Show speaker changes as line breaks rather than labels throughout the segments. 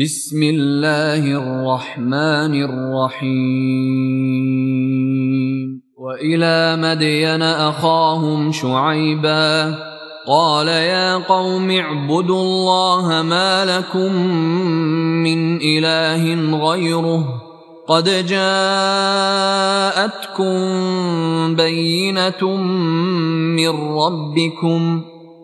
بسم الله الرحمن الرحيم. وإلى مدين أخاهم شعيبا. قال يا قوم اعبدوا الله ما لكم من إله غيره. قد جاءتكم بينة من ربكم.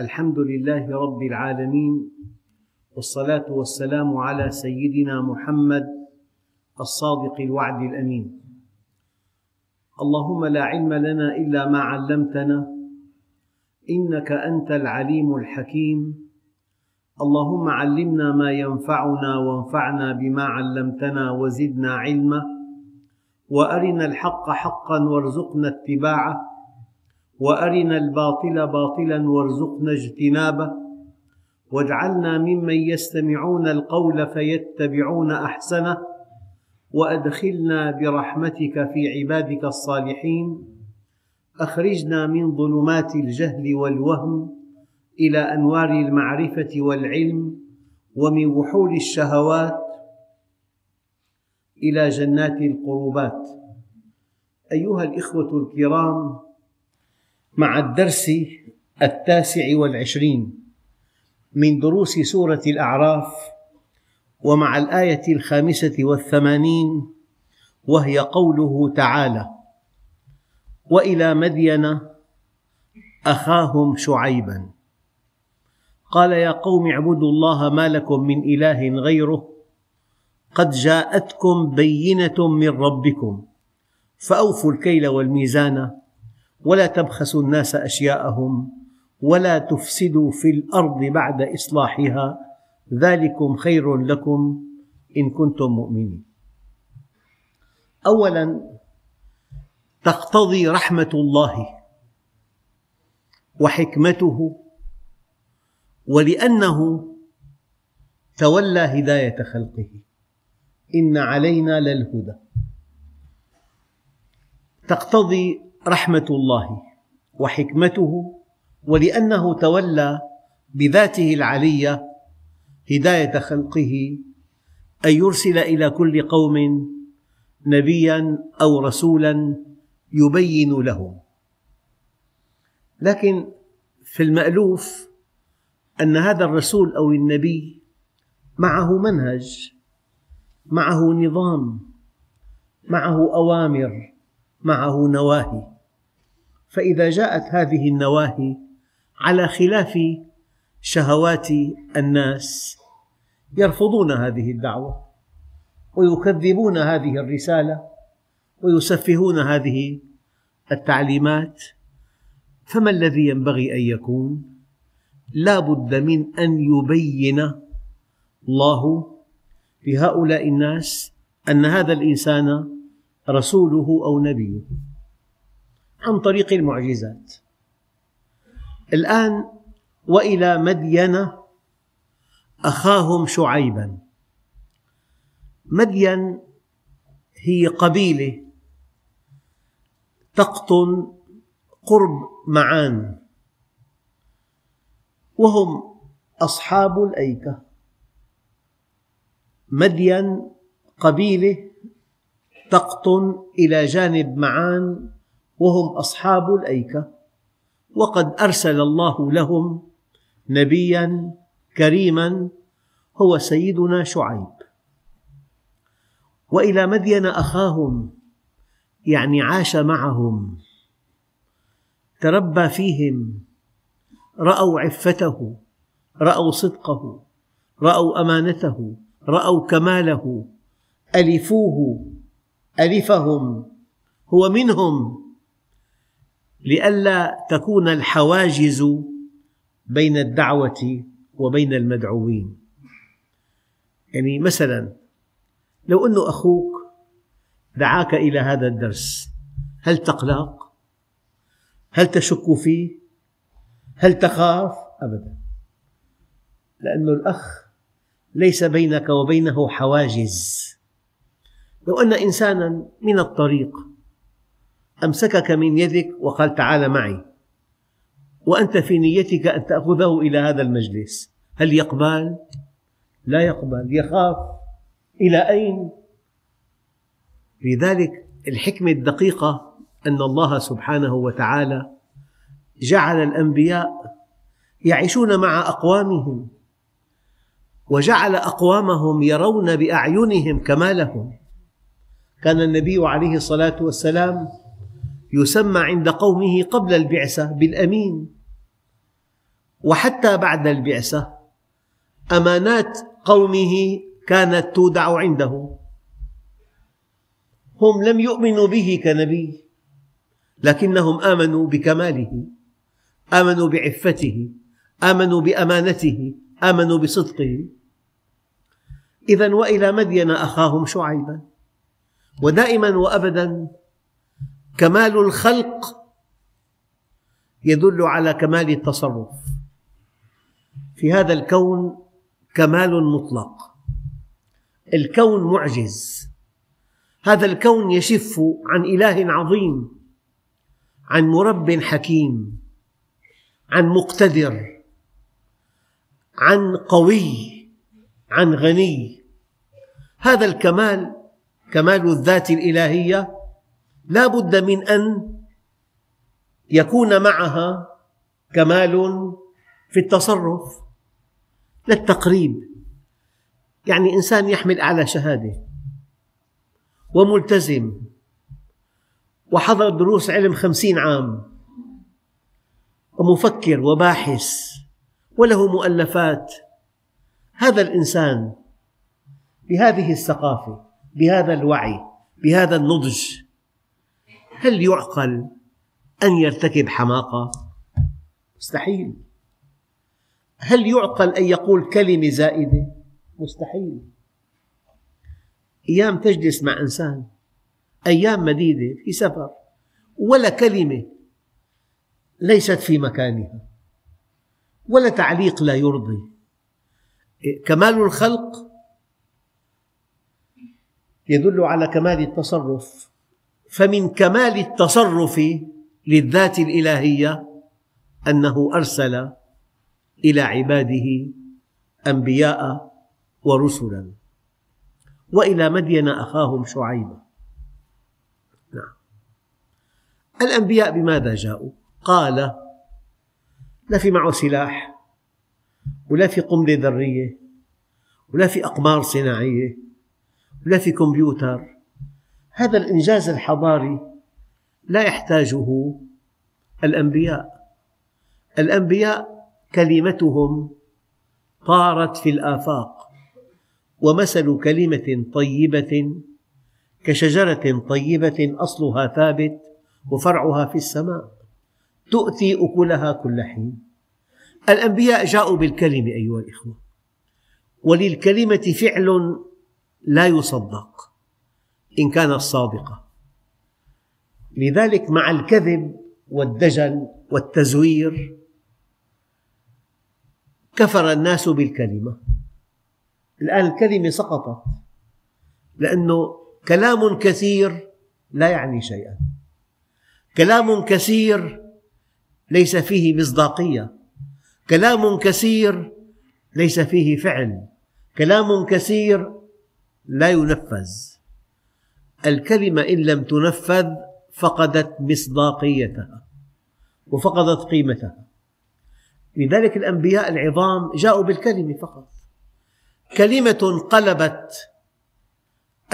الحمد لله رب العالمين والصلاة والسلام على سيدنا محمد الصادق الوعد الأمين. اللهم لا علم لنا إلا ما علمتنا إنك أنت العليم الحكيم. اللهم علمنا ما ينفعنا وانفعنا بما علمتنا وزدنا علما وأرنا الحق حقا وارزقنا اتباعه. وأرنا الباطل باطلا وارزقنا اجتنابه. واجعلنا ممن يستمعون القول فيتبعون أحسنه. وأدخلنا برحمتك في عبادك الصالحين. أخرجنا من ظلمات الجهل والوهم إلى أنوار المعرفة والعلم. ومن وحول الشهوات إلى جنات القربات. أيها الإخوة الكرام مع الدرس التاسع والعشرين من دروس سورة الأعراف ومع الآية الخامسة والثمانين وهي قوله تعالى وإلى مدين أخاهم شعيبا قال يا قوم اعبدوا الله ما لكم من إله غيره قد جاءتكم بينة من ربكم فأوفوا الكيل والميزان ولا تبخسوا الناس أشياءهم ولا تفسدوا في الأرض بعد إصلاحها. ذلكم خير لكم إن كنتم مؤمنين. أولا تقتضي رحمة الله وحكمته ولأنه تولى هداية خلقه. إن علينا للهدى. تقتضي رحمة الله وحكمته ولأنه تولى بذاته العلية هداية خلقه أن يرسل إلى كل قوم نبيا أو رسولا يبين لهم. لكن في المألوف أن هذا الرسول أو النبي معه منهج معه نظام معه أوامر معه نواهي. فإذا جاءت هذه النواهي على خلاف شهوات الناس يرفضون هذه الدعوة ويكذبون هذه الرسالة ويسفهون هذه التعليمات فما الذي ينبغي أن يكون؟ لا بد من أن يبين الله لهؤلاء الناس أن هذا الإنسان رسوله أو نبيه عن طريق المعجزات. الآن وإلى مدين أخاهم شعيبا. مدين هي قبيلة تقطن قرب معان وهم أصحاب الأيكة. مدين قبيلة تقطن إلى جانب معان وهم أصحاب الأيكة. وقد أرسل الله لهم نبيا كريما هو سيدنا شعيب. وإلى مدين أخاهم يعني عاش معهم تربى فيهم رأوا عفته رأوا صدقه رأوا أمانته رأوا كماله ألفوه ألفهم هو منهم. لئلا تكون الحواجز بين الدعوة وبين المدعوين يعني مثلا لو أن أخوك دعاك إلى هذا الدرس هل تقلق؟ هل تشك فيه؟ هل تخاف؟ أبدا لأن الأخ ليس بينك وبينه حواجز لو أن إنسانا من الطريق أمسكك من يدك وقال تعال معي. وأنت في نيتك أن تأخذه إلى هذا المجلس. هل يقبل؟ لا يقبل. يخاف. إلى أين؟ لذلك الحكمة الدقيقة أن الله سبحانه وتعالى جعل الأنبياء يعيشون مع أقوامهم وجعل أقوامهم يرون بأعينهم كمالهم. كان النبي عليه الصلاة والسلام يسمى عند قومه قبل البعثة بالأمين. وحتى بعد البعثة أمانات قومه كانت تودع عنده. هم لم يؤمنوا به كنبي لكنهم آمنوا بكماله آمنوا بعفته آمنوا بأمانته آمنوا بصدقه. إذا وإلى مدين أخاهم شعيبا ودائما وأبدا كمال الخلق يدل على كمال التصرف. في هذا الكون كمال مطلق. الكون معجز. هذا الكون يشف عن إله عظيم عن مرب حكيم عن مقتدر عن قوي عن غني. هذا الكمال كمال الذات الإلهية لا بد من أن يكون معها كمال في التصرف للتقريب. يعني إنسان يحمل أعلى شهادة وملتزم وحضر دروس علم خمسين عام ومفكر وباحث وله مؤلفات. هذا الإنسان بهذه الثقافة بهذا الوعي بهذا النضج هل يعقل أن يرتكب حماقة؟ مستحيل هل يعقل أن يقول كلمة زائدة؟ مستحيل أيام تجلس مع إنسان أيام مديدة في سفر ولا كلمة ليست في مكانها ولا تعليق لا يرضي كمال الخلق يدل على كمال التصرف فمن كمال التصرف للذات الإلهية أنه أرسل إلى عباده أنبياء ورسلا. وإلى مدين أخاهم شعيبا. نعم. الأنبياء بماذا جاءوا؟ قال لا في معه سلاح ولا في قنبلة ذرية ولا في أقمار صناعية ولا في كمبيوتر هذا الإنجاز الحضاري لا يحتاجه الأنبياء. الأنبياء كلمتهم طارت في الآفاق ومثل كلمة طيبة كشجرة طيبة أصلها ثابت وفرعها في السماء تؤتي أكلها كل حين. الأنبياء جاءوا بالكلمة أيها الإخوة وللكلمة فعل لا يصدق. إن كانت صادقة لذلك مع الكذب والدجل والتزوير كفر الناس بالكلمة. الآن الكلمة سقطت لأنه كلام كثير لا يعني شيئا. كلام كثير ليس فيه مصداقية. كلام كثير ليس فيه فعل. كلام كثير لا ينفذ. الكلمة إن لم تنفذ فقدت مصداقيتها وفقدت قيمتها. لذلك الأنبياء العظام جاءوا بالكلمة فقط. كلمة قلبت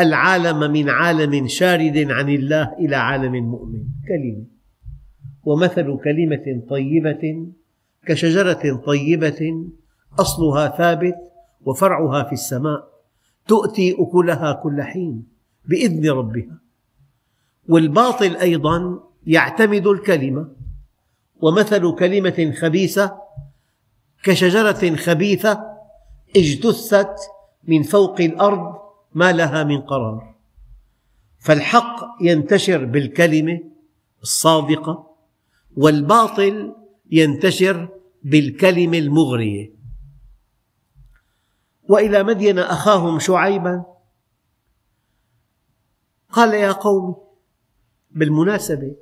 العالم من عالم شارد عن الله إلى عالم مؤمن. كلمة. ومثل كلمة طيبة كشجرة طيبة أصلها ثابت وفرعها في السماء تؤتي أكلها كل حين. بإذن ربها والباطل أيضا يعتمد الكلمة. ومثل كلمة خبيثة كشجرة خبيثة اجتثت من فوق الأرض ما لها من قرار. فالحق ينتشر بالكلمة الصادقة والباطل ينتشر بالكلمة المغرية. وإلى مدين أخاهم شعيبا قال يا قوم بالمناسبة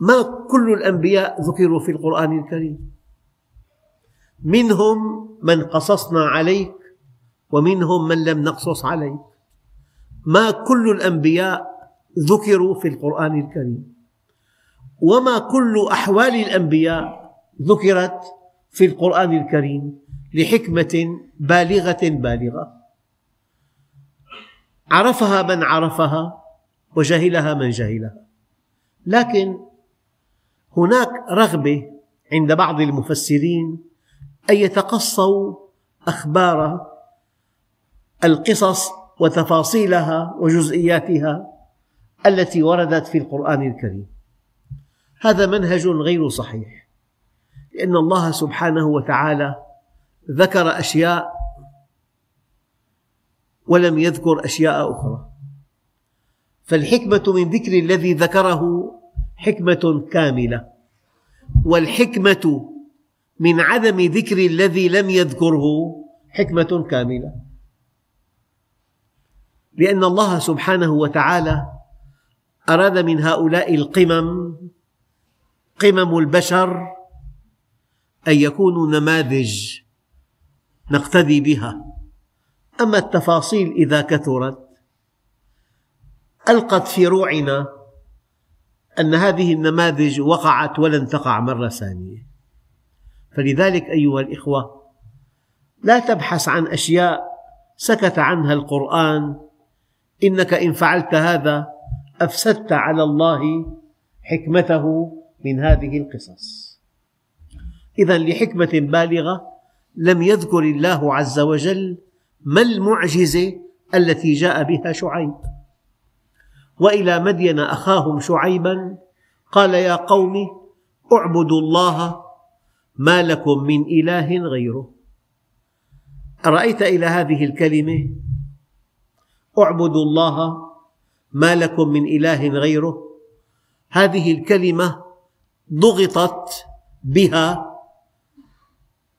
ما كل الأنبياء ذكروا في القرآن الكريم؟ منهم من قصصنا عليك ومنهم من لم نقصص عليك. ما كل الأنبياء ذكروا في القرآن الكريم. وما كل أحوال الأنبياء ذكرت في القرآن الكريم لحكمة بالغة بالغة. عرفها من عرفها وجهلها من جهلها. لكن هناك رغبة عند بعض المفسرين أن يتقصوا أخبار القصص وتفاصيلها وجزئياتها التي وردت في القرآن الكريم. هذا منهج غير صحيح لأن الله سبحانه وتعالى ذكر أشياء ولم يذكر أشياء أخرى. فالحكمة من ذكر الذي ذكره حكمة كاملة والحكمة من عدم ذكر الذي لم يذكره حكمة كاملة. لأن الله سبحانه وتعالى أراد من هؤلاء القمم قمم البشر أن يكونوا نماذج نقتدي بها. أما التفاصيل إذا كثرت ألقت في روعنا أن هذه النماذج وقعت ولن تقع مرة ثانية. فلذلك أيها الإخوة لا تبحث عن أشياء سكت عنها القرآن إنك إن فعلت هذا أفسدت على الله حكمته من هذه القصص. إذا لحكمة بالغة لم يذكر الله عز وجل ما المعجزة التي جاء بها شعيب؟ وإلى مدين أخاهم شعيبا قال يا قوم اعبدوا الله ما لكم من إله غيره. أرأيت إلى هذه الكلمة؟ اعبدوا الله ما لكم من إله غيره. هذه الكلمة ضغطت بها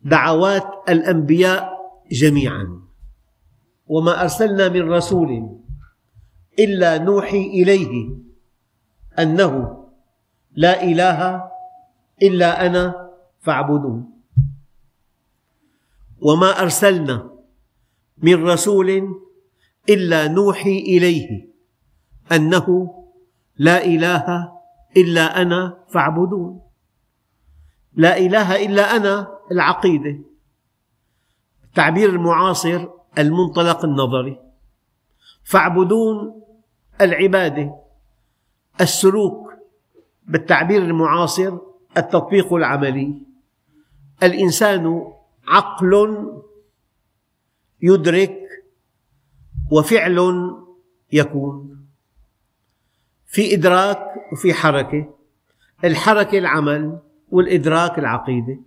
دعوات الأنبياء جميعا. وما أرسلنا من رسول إلا نوحي إليه أنه لا إله إلا أنا فاعبدون وما أرسلنا من رسول إلا نوحي إليه أنه لا إله إلا أنا فاعبدون. لا إله إلا أنا العقيدة. التعبير المعاصر المنطلق النظري. فاعبدون العبادة السلوك بالتعبير المعاصر التطبيق العملي. الإنسان عقل يدرك وفعل يكون. في إدراك وفي حركة الحركة العمل والإدراك العقيدة.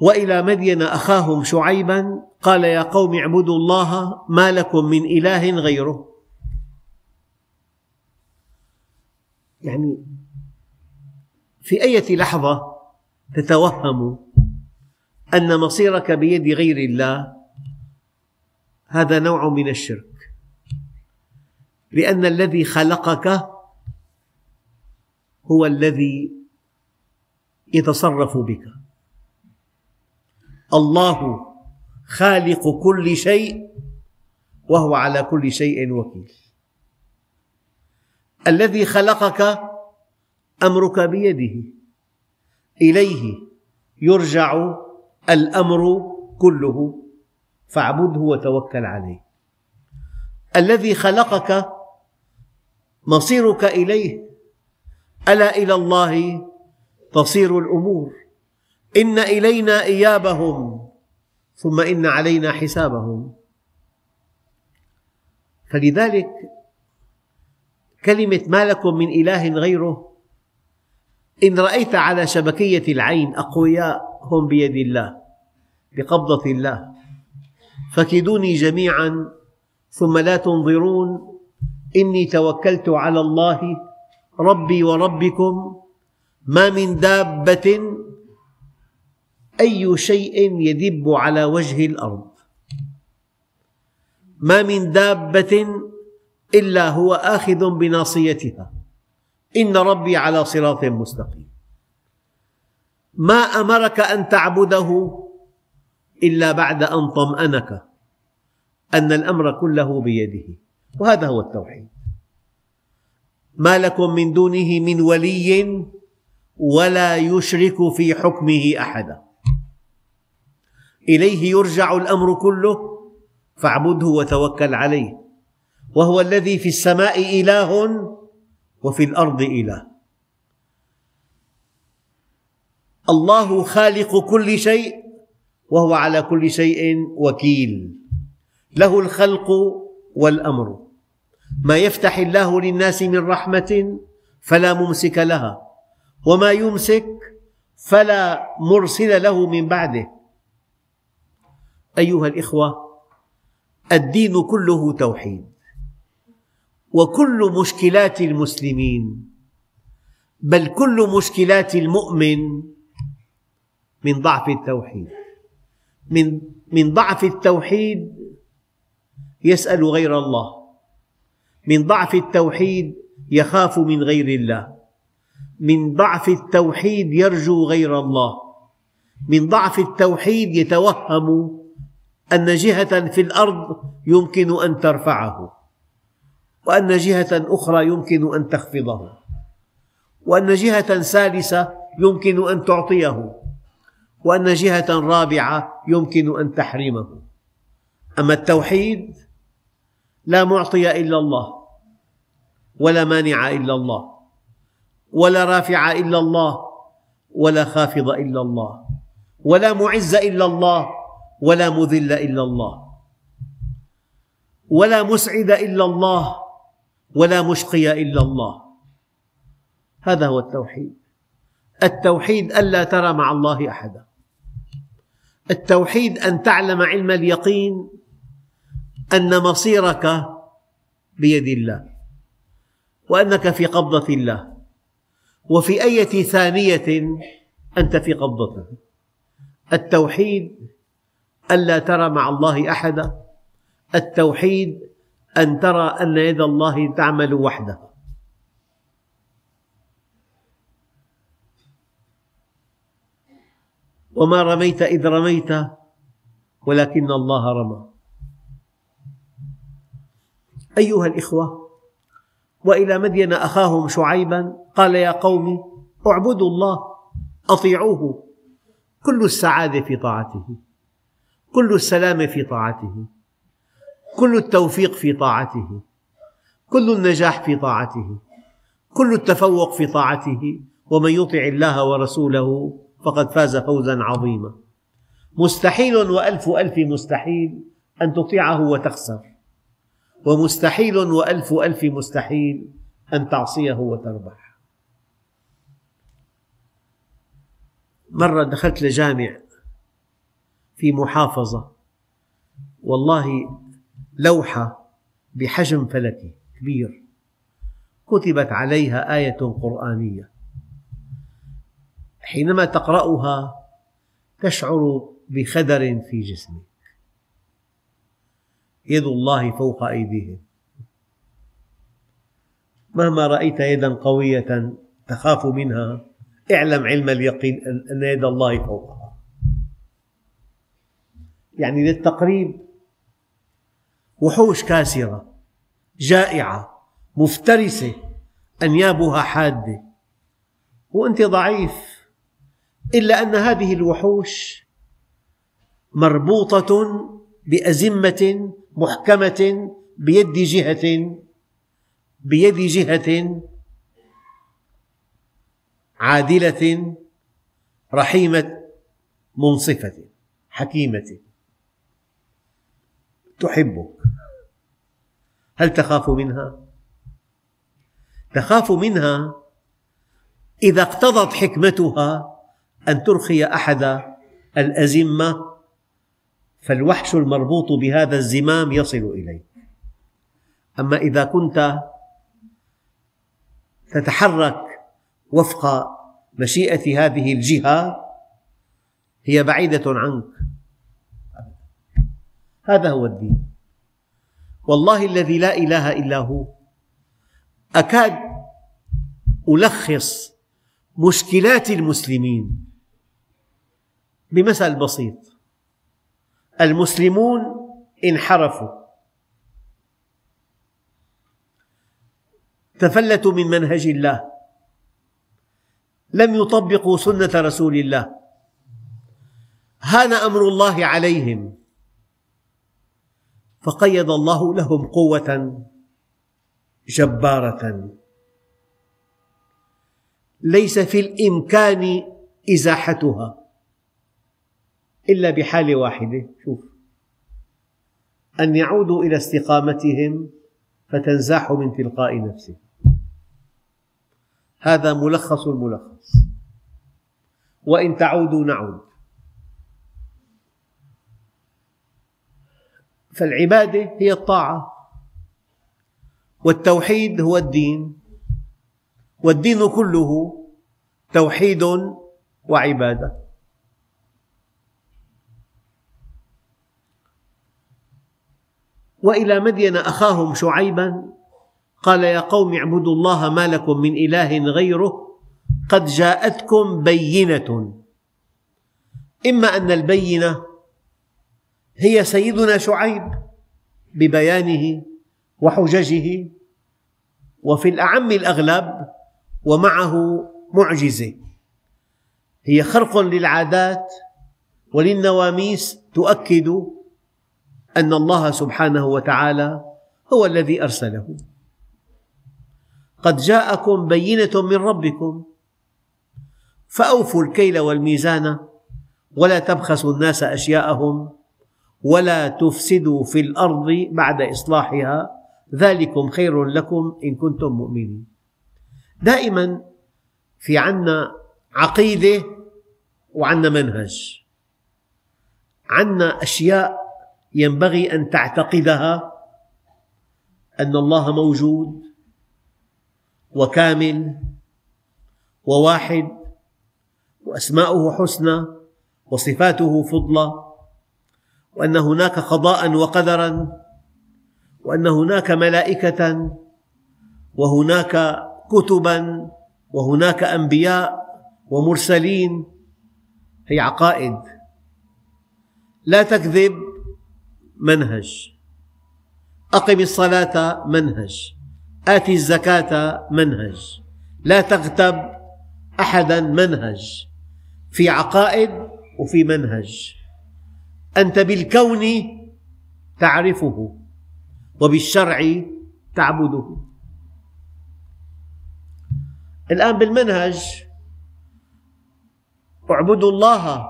وإلى مدين أخاهم شعيبا قال يا قوم اعبدوا الله ما لكم من إله غيره. يعني في أية لحظة تتوهم أن مصيرك بيد غير الله؟ هذا نوع من الشرك. لأن الذي خلقك هو الذي يتصرف بك. الله خالق كل شيء وهو على كل شيء وكيل. الذي خلقك أمرك بيده. إليه يرجع الأمر كله. فاعبده وتوكل عليه. الذي خلقك مصيرك إليه. ألا إلى الله تصير الأمور. إن إلينا إيابهم ثم إن علينا حسابهم. فلذلك كلمة ما لكم من إله غيره إن رأيت على شبكية العين أقوياء هم بيد الله بقبضة الله. فكدوني جميعا ثم لا تنظرون إني توكلت على الله ربي وربكم ما من دابة أي شيء يدب على وجه الأرض. ما من دابة إلا هو آخذ بناصيتها. إن ربي على صراط مستقيم. ما أمرك أن تعبده إلا بعد أن طمأنك أن الأمر كله بيده. وهذا هو التوحيد. ما لكم من دونه من ولي ولا يشرك في حكمه أحدا. إليه يرجع الأمر كله فاعبده وتوكل عليه. وهو الذي في السماء إله وفي الأرض إله. الله خالق كل شيء وهو على كل شيء وكيل. له الخلق والأمر. ما يفتح الله للناس من رحمة فلا ممسك لها وما يمسك فلا مرسل له من بعده. أيها الإخوة الدين كله توحيد وكل مشكلات المسلمين بل كل مشكلات المؤمن من ضعف التوحيد. من من ضعف التوحيد يسأل غير الله. من ضعف التوحيد يخاف من غير الله. من ضعف التوحيد يرجو غير الله. من ضعف التوحيد يتوهم أن جهة في الأرض يمكن أن ترفعه وأن جهة أخرى يمكن أن تخفضه وأن جهة ثالثة يمكن أن تعطيه وأن جهة رابعة يمكن أن تحرمه. أما التوحيد لا معطي إلا الله ولا مانع إلا الله ولا رافع إلا الله ولا خافض إلا الله ولا معز إلا الله ولا مذل إلا الله. ولا مسعد إلا الله. ولا مشقي إلا الله. هذا هو التوحيد. التوحيد ألا ترى مع الله أحدا. التوحيد أن تعلم علم اليقين أن مصيرك بيد الله وأنك في قبضة الله وفي أية ثانية أنت في قبضته. التوحيد ألا ترى مع الله أحدا؟ التوحيد أن ترى أن يد الله تعمل وحدها وما رميت إذ رميت ولكن الله رمى. أيها الإخوة وإلى مدين أخاهم شعيبا قال يا قوم اعبدوا الله أطيعوه كل السعادة في طاعته. كل السلام في طاعته كل التوفيق في طاعته كل النجاح في طاعته كل التفوق في طاعته ومن يطع الله ورسوله فقد فاز فوزا عظيما. مستحيل وألف ألف مستحيل أن تطيعه وتخسر ومستحيل وألف ألف مستحيل أن تعصيه وتربح. مرة دخلت لجامع في محافظة. والله لوحة بحجم فلكي كبير كتبت عليها آية قرآنية. حينما تقرأها تشعر بخدر في جسمك. يد الله فوق أيديهم. مهما رأيت يدا قوية تخاف منها اعلم علم اليقين أن يد الله فوقها. يعني للتقريب. وحوش كاسرة جائعة مفترسة أنيابها حادة. وأنت ضعيف إلا أن هذه الوحوش مربوطة بأزمة محكمة بيد جهة بيد جهة عادلة رحيمة منصفة حكيمة. تحبك. هل تخاف منها؟ تخاف منها إذا اقتضت حكمتها أن ترخي أحد الأزمة فالوحش المربوط بهذا الزمام يصل إليك. أما إذا كنت تتحرك وفق مشيئة هذه الجهة هي بعيدة عنك. هذا هو الدين. والله الذي لا إله إلا هو. أكاد ألخص مشكلات المسلمين بمثل بسيط. المسلمون انحرفوا. تفلتوا من منهج الله. لم يطبقوا سنة رسول الله. هان أمر الله عليهم. فقيض الله لهم قوة جبارة. ليس في الإمكان إزاحتها إلا بحالة واحدة شوف أن يعودوا إلى استقامتهم فتنزاح من تلقاء نفسه. هذا ملخص الملخص وإن تعودوا نعود. فالعبادة هي الطاعة. والتوحيد هو الدين. والدين كله توحيد وعبادة. وإلى مدين أخاهم شعيبا قال يا قوم اعبدوا الله ما لكم من إله غيره قد جاءتكم بينة. إما أن البينة هي سيدنا شعيب ببيانه وحججه وفي الأعم الأغلب ومعه معجزة. هي خرق للعادات وللنواميس تؤكد أن الله سبحانه وتعالى هو الذي أرسله. قد جاءكم بينة من ربكم فأوفوا الكيل والميزان ولا تبخسوا الناس أشياءهم ولا تفسدوا في الأرض بعد إصلاحها. ذلكم خير لكم إن كنتم مؤمنين. دائما في عنا عقيدة وعنا منهج. عنا أشياء ينبغي أن تعتقدها أن الله موجود وكامل وواحد وأسماؤه حسنى وصفاته فضلى. وأن هناك قضاء وقدرا وأن هناك ملائكة وهناك كتبا وهناك أنبياء ومرسلين. هي عقائد. لا تكذب منهج. أقم الصلاة منهج. آت الزكاة منهج. لا تغتب أحدا منهج. في عقائد وفي منهج. أنت بالكون تعرفه وبالشرع تعبده. الآن بالمنهج اعبدوا الله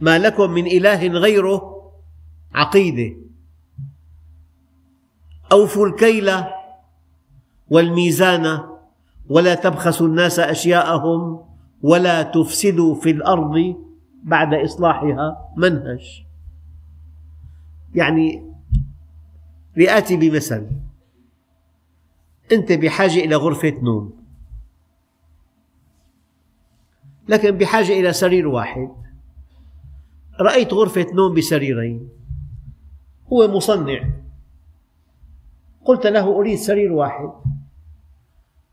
ما لكم من إله غيره عقيدة. أوفوا الكيل والميزان ولا تبخسوا الناس أشياءهم ولا تفسدوا في الأرض بعد إصلاحها. منهج. يعني لآتي بمثل. أنت بحاجة إلى غرفة نوم. لكن بحاجة إلى سرير واحد. رأيت غرفة نوم بسريرين. هو مصنع. قلت له أريد سرير واحد.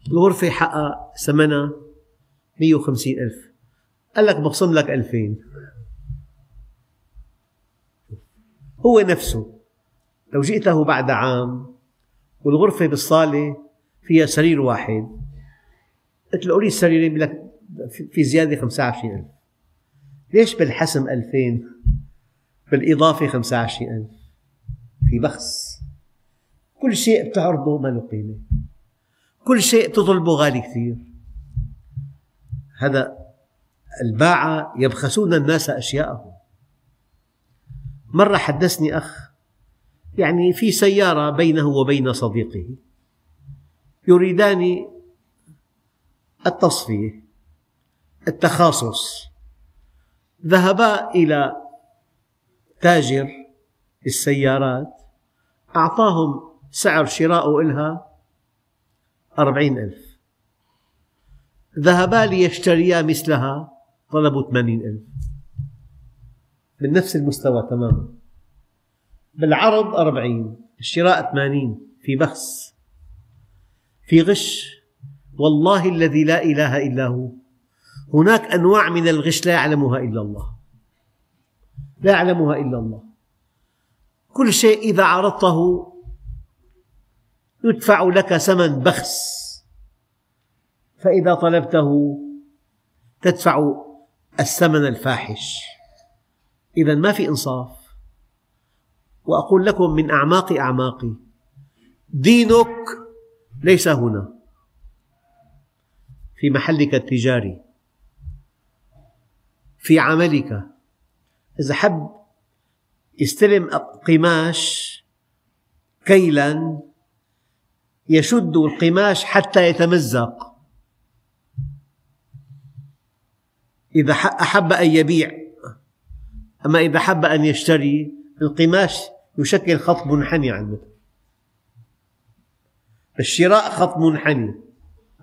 الغرفة حقها ثمنها 150 ألف. قال لك بخصم لك ألفين. هو نفسه. لو جئته بعد عام والغرفة بالصالة فيها سرير واحد قلت له أريد سريرين لك في زيادة 25 ألف. ليش بالحسم 2000 بالإضافة 25 ألف. في بخس. كل شيء بتعرضه ما له قيمة. كل شيء تطلبه غالي كثير. هذا الباعة يبخسون الناس أشياءهم. مرة حدثني أخ يعني في سيارة بينه وبين صديقه يريدان التصفية التخاصص. ذهبا إلى تاجر السيارات أعطاهم سعر شراء إلها أربعين ألف. ذهبا ليشتريا مثلها طلبوا ثمانين ألف. من نفس المستوى تماما. بالعرض أربعين الشراء ثمانين في بخس في غش. والله الذي لا إله إلا هو. هناك أنواع من الغش لا يعلمها إلا الله. لا يعلمها إلا الله. كل شيء إذا عرضته يدفع لك ثمن بخس. فإذا طلبته تدفع الثمن الفاحش. إذا ما في إنصاف. وأقول لكم من أعماق أعماقي دينك ليس هنا. في محلك التجاري في عملك. إذا حب يستلم قماش كيلا يشد القماش حتى يتمزق. إذا أحب أن يبيع أما إذا أحب أن يشتري القماش يشكل خط منحني عنه الشراء خط منحني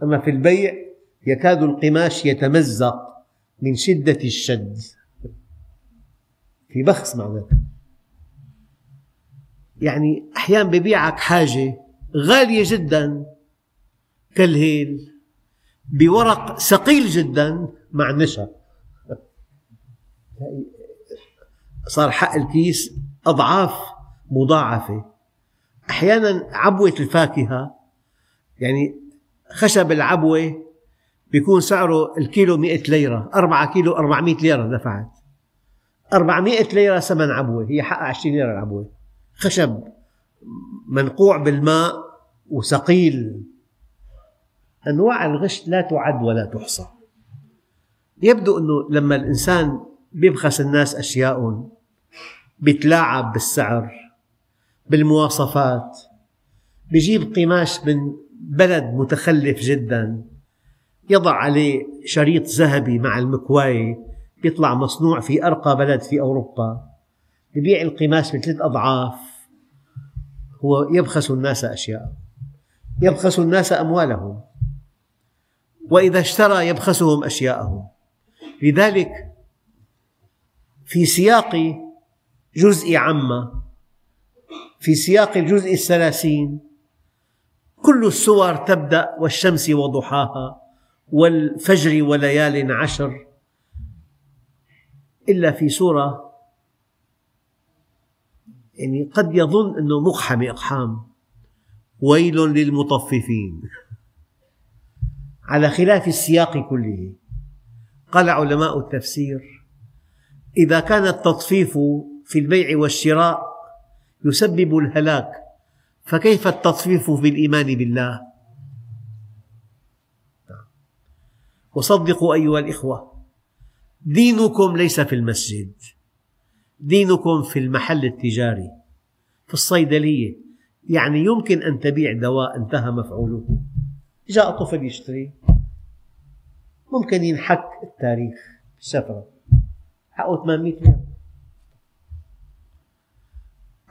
أما في البيع يكاد القماش يتمزق من شدة الشد. في بخس معناته. يعني أحيانا ببيعك حاجة غالية جدا كالهيل بورق ثقيل جدا مع نشا. صار حق الكيس أضعاف مضاعفة. أحيانا عبوة الفاكهة يعني خشب العبوة بيكون سعره الكيلو 100 ليرة أربعة كيلو 400 ليرة دفعت. 400 ليرة ثمن عبوة هي حقها 20 ليرة العبوة. خشب منقوع بالماء وثقيل. أنواع الغش لا تعد ولا تحصى. يبدو أنه لما الإنسان بيبخس الناس أشياء بيتلاعب بالسعر بالمواصفات بيجيب قماش من بلد متخلف جدا. يضع عليه شريط ذهبي مع المكواية بيطلع مصنوع في أرقى بلد في أوروبا. يبيع القماش بثلاث أضعاف. هو يبخس الناس أشياء يبخس الناس أموالهم. وإذا اشترى يبخسهم أشياءهم. لذلك في سياق جزء عامة. في سياق الجزء الثلاثين كل السور تبدأ والشمس وضحاها والفجر وليال عشر. إلا في سورة يعني قد يظن أنه مقحم إقحام. ويل للمطففين. على خلاف السياق كله. قال علماء التفسير إذا كان التطفيف في البيع والشراء يسبب الهلاك فكيف التطفيف في الإيمان بالله؟ وصدقوا أيها الإخوة دينكم ليس في المسجد دينكم في المحل التجاري في الصيدلية يعني يمكن أن تبيع دواء انتهى مفعوله. جاء طفل يشتري ممكن ينحك التاريخ السفرة حقه 800 ليرة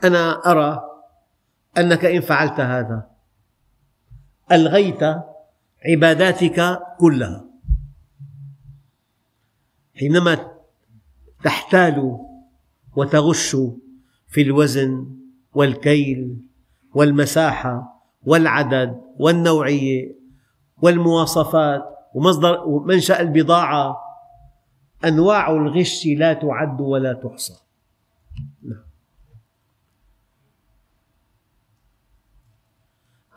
أنا أرى أنك إن فعلت هذا ألغيت عباداتك كلها. حينما تحتال وتغش في الوزن والكيل والمساحة والعدد والنوعية والمواصفات ومصدر ومنشأ البضاعة أنواع الغش لا تعد ولا تحصى.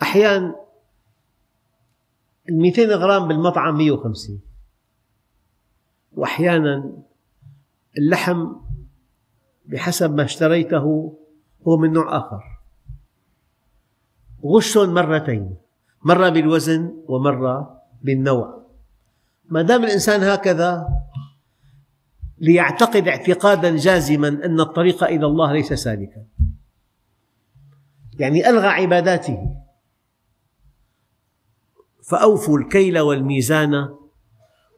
أحيانا ال 200 غرام بالمطعم 150 وأحيانا اللحم بحسب ما اشتريته هو من نوع آخر. غش مرتين مرة بالوزن ومرة بالنوع. ما دام الإنسان هكذا ليعتقد اعتقادا جازما أن الطريق إلى الله ليس سالكا. يعني ألغى عباداته. فأوفوا الكيل والميزان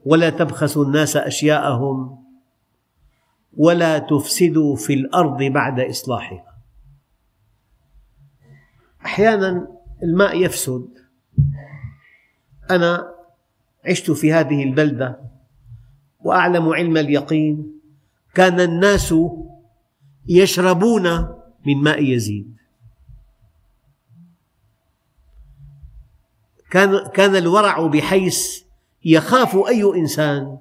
ولا تبخسوا الناس أشياءهم ولا تفسدوا في الأرض بعد إصلاحها. أحيانا الماء يفسد. أنا عشت في هذه البلدة وأعلم علم اليقين. كان الناس يشربون من ماء يزيد. كان كان الورع بحيث يخاف أي إنسان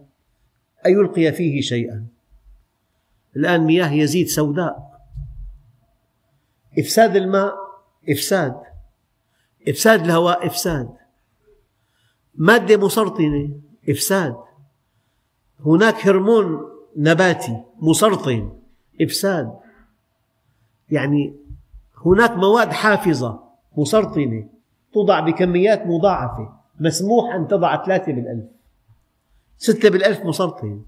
أن يلقي فيه شيئا. الآن مياه يزيد سوداء. إفساد الماء إفساد. إفساد الهواء إفساد. مادة مسرطنة إفساد. هناك هرمون نباتي مسرطن إفساد. يعني هناك مواد حافظة مسرطنة توضع بكميات مضاعفة مسموح أن تضع ثلاثة بالألف. ستة بالألف مسرطن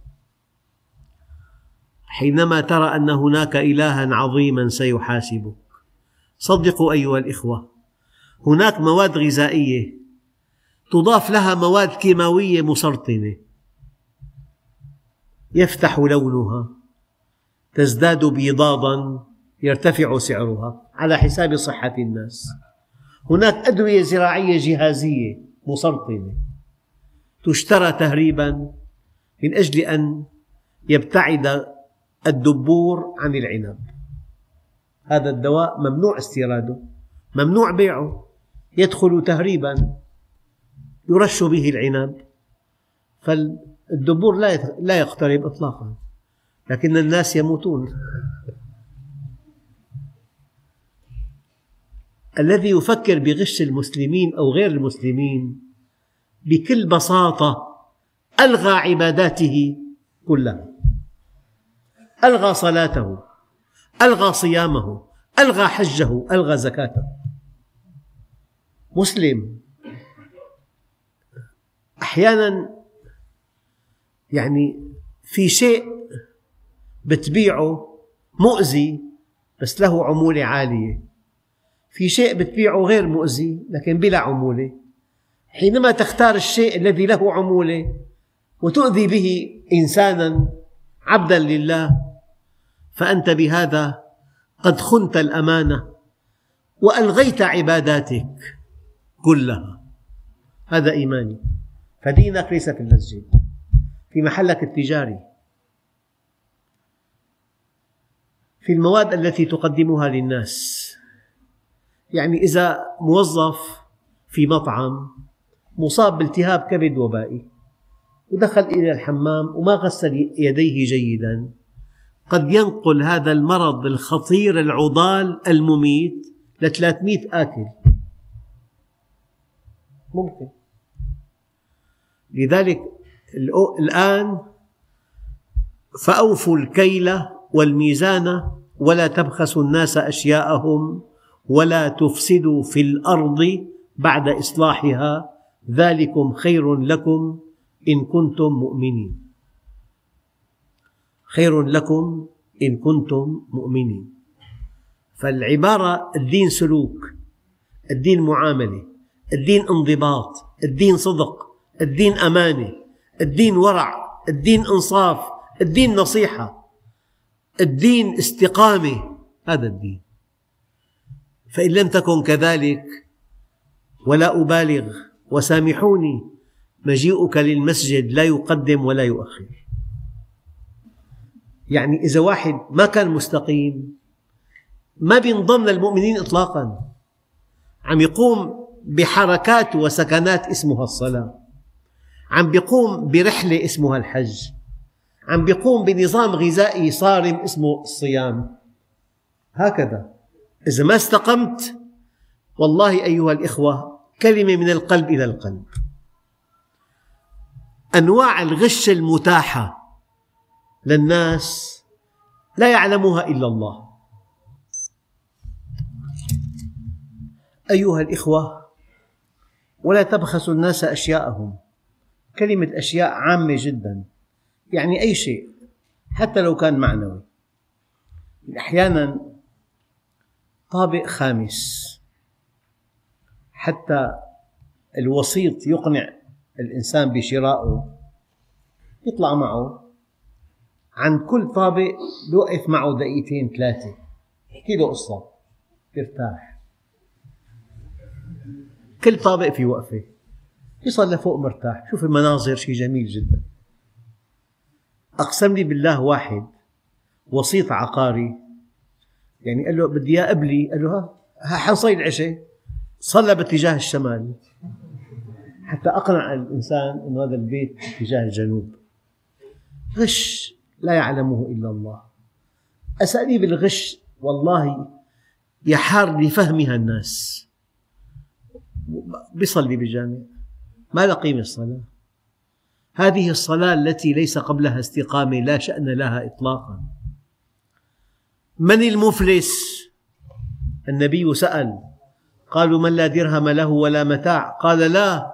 حينما ترى أن هناك إلها عظيما سيحاسبك. صدقوا أيها الإخوة هناك مواد غذائية تضاف لها مواد كيماوية مسرطنة يفتح لونها تزداد بيضاضا يرتفع سعرها. على حساب صحة الناس. هناك أدوية زراعية جهازية مسرطنة تشترى تهريبا من أجل أن يبتعد الدبور عن العنب. هذا الدواء ممنوع استيراده ممنوع بيعه. يدخل تهريبا يرش به العنب. فالدبور لا يقترب إطلاقا لكن الناس يموتون. الذي يفكر بغش المسلمين أو غير المسلمين بكل بساطة ألغى عباداته كلها ألغى صلاته ألغى صيامه ألغى حجه ألغى زكاته. مسلم أحيانا يعني في شيء بتبيعه مؤذي بس له عمولة عالية. في شيء بتبيعه غير مؤذي لكن بلا عمولة. حينما تختار الشيء الذي له عمولة وتؤذي به إنسانا عبدا لله فأنت بهذا قد خنت الأمانة وألغيت عباداتك كلها. هذا إيماني. فدينك ليس في المسجد في محلك التجاري. في المواد التي تقدمها للناس. يعني إذا موظف في مطعم مصاب بالتهاب كبد وبائي ودخل إلى الحمام وما غسل يديه جيدا قد ينقل هذا المرض الخطير العضال المميت ل 300 آكل. ممكن. لذلك الآن فأوفوا الكيل والميزان ولا تبخسوا الناس أشياءهم. ولا تفسدوا في الأرض بعد إصلاحها ذلكم خير لكم إن كنتم مؤمنين. خير لكم إن كنتم مؤمنين. فالعبارة الدين سلوك الدين معاملة الدين انضباط الدين صدق الدين أمانة الدين ورع الدين إنصاف الدين نصيحة الدين استقامة هذا الدين. فإن لم تكن كذلك ولا أبالغ وسامحوني مجيئك للمسجد لا يقدم ولا يؤخر. يعني إذا واحد ما كان مستقيم ما بينضم للمؤمنين إطلاقا عم يقوم بحركات وسكنات اسمها الصلاة عم بيقوم برحلة اسمها الحج عم بيقوم بنظام غذائي صارم اسمه الصيام. هكذا. إذا ما استقمت والله أيها الإخوة كلمة من القلب إلى القلب. أنواع الغش المتاحة للناس لا يعلمها إلا الله. أيها الإخوة ولا تبخسوا الناس أشياءهم. كلمة أشياء عامة جدا. يعني أي شيء حتى لو كان معنوي. أحيانا طابق خامس. حتى الوسيط يقنع الإنسان بشرائه يطلع معه. عن كل طابق يوقف معه دقيقتين ثلاثة. يحكي له قصة. يرتاح. كل طابق في وقفة. يصل لفوق مرتاح. شوف المناظر شيء جميل جدا. أقسم لي بالله واحد وسيط عقاري. يعني قال له بدي اياه قبلي. قال له ها حنصلي العشاء صلى باتجاه الشمال. حتى أقنع الإنسان إنه هذا البيت باتجاه الجنوب. غش لا يعلمه إلا الله. اساليب الغش والله يحار لفهمها الناس. بيصلي بالجامع ما لقيم الصلاة؟ هذه الصلاة التي ليس قبلها استقامه لا شأن لها اطلاقا. من المفلس؟ النبي سأل. قالوا من لا درهم له ولا متاع. قال لا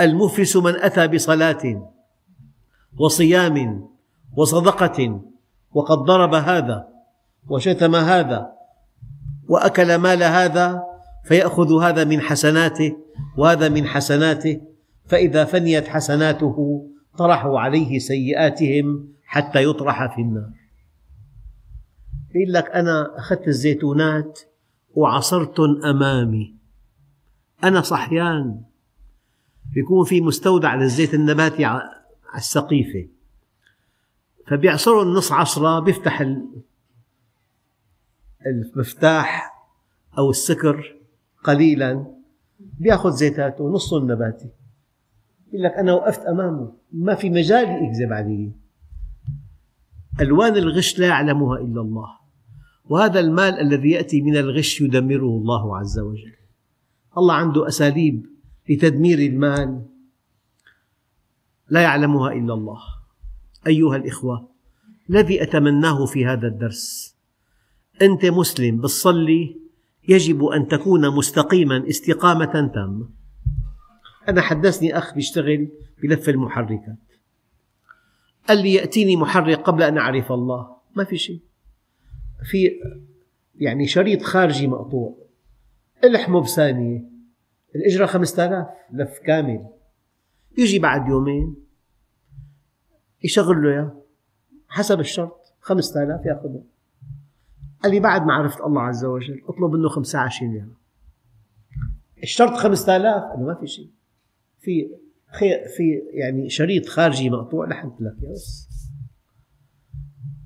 المفلس من أتى بصلاة وصيام وصدقة وقد ضرب هذا وشتم هذا وأكل مال هذا فيأخذ هذا من حسناته وهذا من حسناته. فإذا فنيت حسناته طرحوا عليه سيئاتهم حتى يطرح في النار. يقول لك أنا أخذت الزيتونات وعصرتن أمامي. أنا صحيان. بيكون في مستودع للزيت النباتي على السقيفة. فبيعصرهم نص عصرة بيفتح المفتاح أو السكر قليلا بيأخذ زيتاته نصه النباتي. يقول لك أنا وقفت أمامه. ما في مجال يكذب علي. ألوان الغش لا يعلمها إلا الله. وهذا المال الذي يأتي من الغش يدمره الله عز وجل. الله عنده أساليب لتدمير المال لا يعلمها إلا الله. أيها الإخوة الذي أتمناه في هذا الدرس أنت مسلم بتصلي يجب أن تكون مستقيما استقامة تامة. أنا حدثني أخ بيشتغل بلف المحركات. قال لي يأتيني محرك قبل أن أعرف الله. ما في شيء. في يعني شريط خارجي مقطوع. الحمه بثانية. الإجرة خمسة آلاف لف كامل. يجي بعد يومين يشغل له إياه. حسب الشرط خمسة آلاف يأخذه. قال لي بعد ما عرفت الله عز وجل اطلب منه خمسة عشرين ليرة الشرط خمسة آلاف أنه ما في شيء. في في يعني شريط خارجي مقطوع لحمت لك بس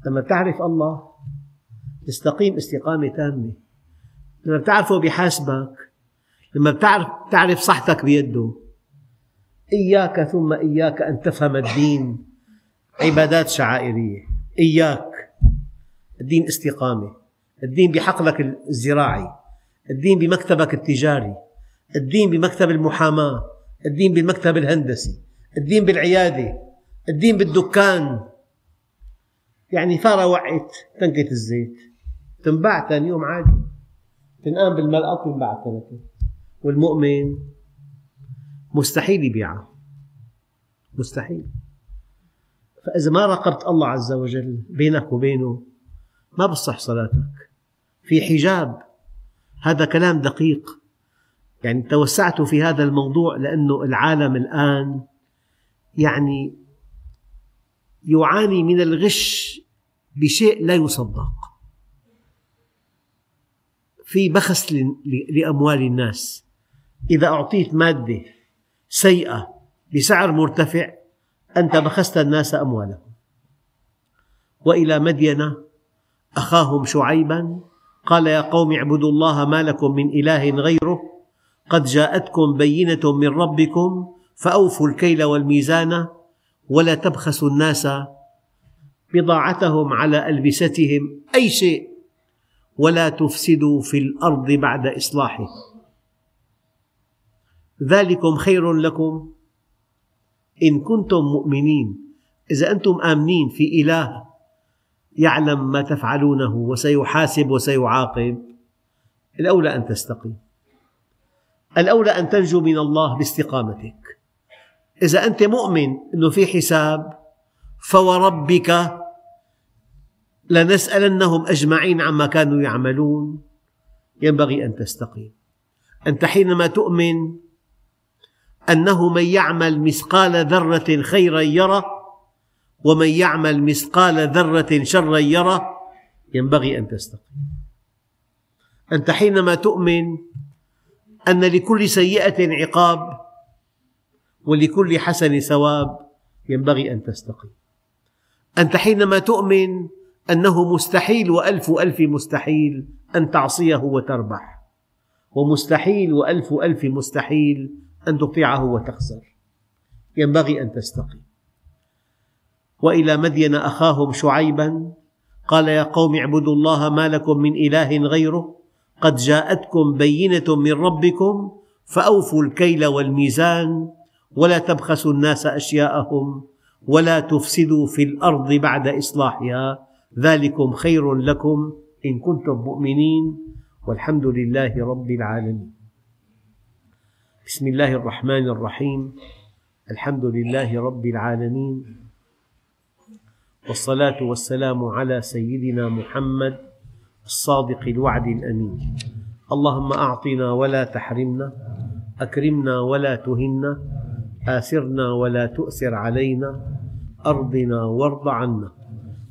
لما تعرف الله تستقيم استقامة تامة. لما بتعرفه بيحاسبك لما بتعرف تعرف صحتك بيده إياك ثم إياك أن تفهم الدين. عبادات شعائرية. إياك. الدين استقامة. الدين بحقلك الزراعي. الدين بمكتبك التجاري. الدين بمكتب المحاماة. الدين بالمكتب الهندسي. الدين بالعيادة. الدين بالدكان. يعني فارة وعت تنكة الزيت. تنباع ثاني يوم عادي. تنقام بالملقط وينباع ثلاثة والمؤمن مستحيل يبيعها مستحيل. فإذا ما راقبت الله عز وجل بينك وبينه ما بصح صلاتك. في حجاب. هذا كلام دقيق. يعني توسعت في هذا الموضوع لأنه العالم الآن يعني يعاني من الغش بشيء لا يصدق. في بخس لأموال الناس. إذا أعطيت مادة سيئة بسعر مرتفع أنت بخست الناس أموالهم. وإلى مدين أخاهم شعيبا قال يا قوم اعبدوا الله ما لكم من إله غيره قد جاءتكم بينة من ربكم فأوفوا الكيل والميزان ولا تبخسوا الناس بضاعتهم على ألبستهم. أي شيء. ولا تفسدوا في الأرض بعد إصلاحه. ذلكم خير لكم. إن كنتم مؤمنين إذا أنتم آمنين في إله يعلم ما تفعلونه وسيحاسب وسيعاقب. الأولى أن تستقيم. الأولى أن تنجو من الله باستقامتك. إذا أنت مؤمن أنه في حساب فوربك لنسألنهم أجمعين عما كانوا يعملون. ينبغي أن تستقيم. أنت حينما تؤمن أنه من يعمل مثقال ذرة خيرا يره ومن يعمل مثقال ذرة شرا يره ينبغي أن تستقيم. أنت حينما تؤمن أن لكل سيئة عقاب ولكل حسن ثواب ينبغي أن تستقيم. أنت حينما تؤمن أنه مستحيل وألف ألف مستحيل أن تعصيه وتربح. ومستحيل وألف ألف مستحيل أن تطيعه وتخسر. ينبغي أن تستقيم. وإلى مدين أخاهم شعيبا قال يا قوم اعبدوا الله ما لكم من إله غيره. قد جاءتكم بينة من ربكم فأوفوا الكيل والميزان ولا تبخسوا الناس أشياءهم ولا تفسدوا في الأرض بعد إصلاحها ذلكم خير لكم إن كنتم مؤمنين والحمد لله رب العالمين. بسم الله الرحمن الرحيم. الحمد لله رب العالمين. والصلاة والسلام على سيدنا محمد الصادق الوعد الأمين. اللهم أعطنا ولا تحرمنا أكرمنا ولا تهنا آثرنا ولا تؤثر علينا أرضنا وارض عنا.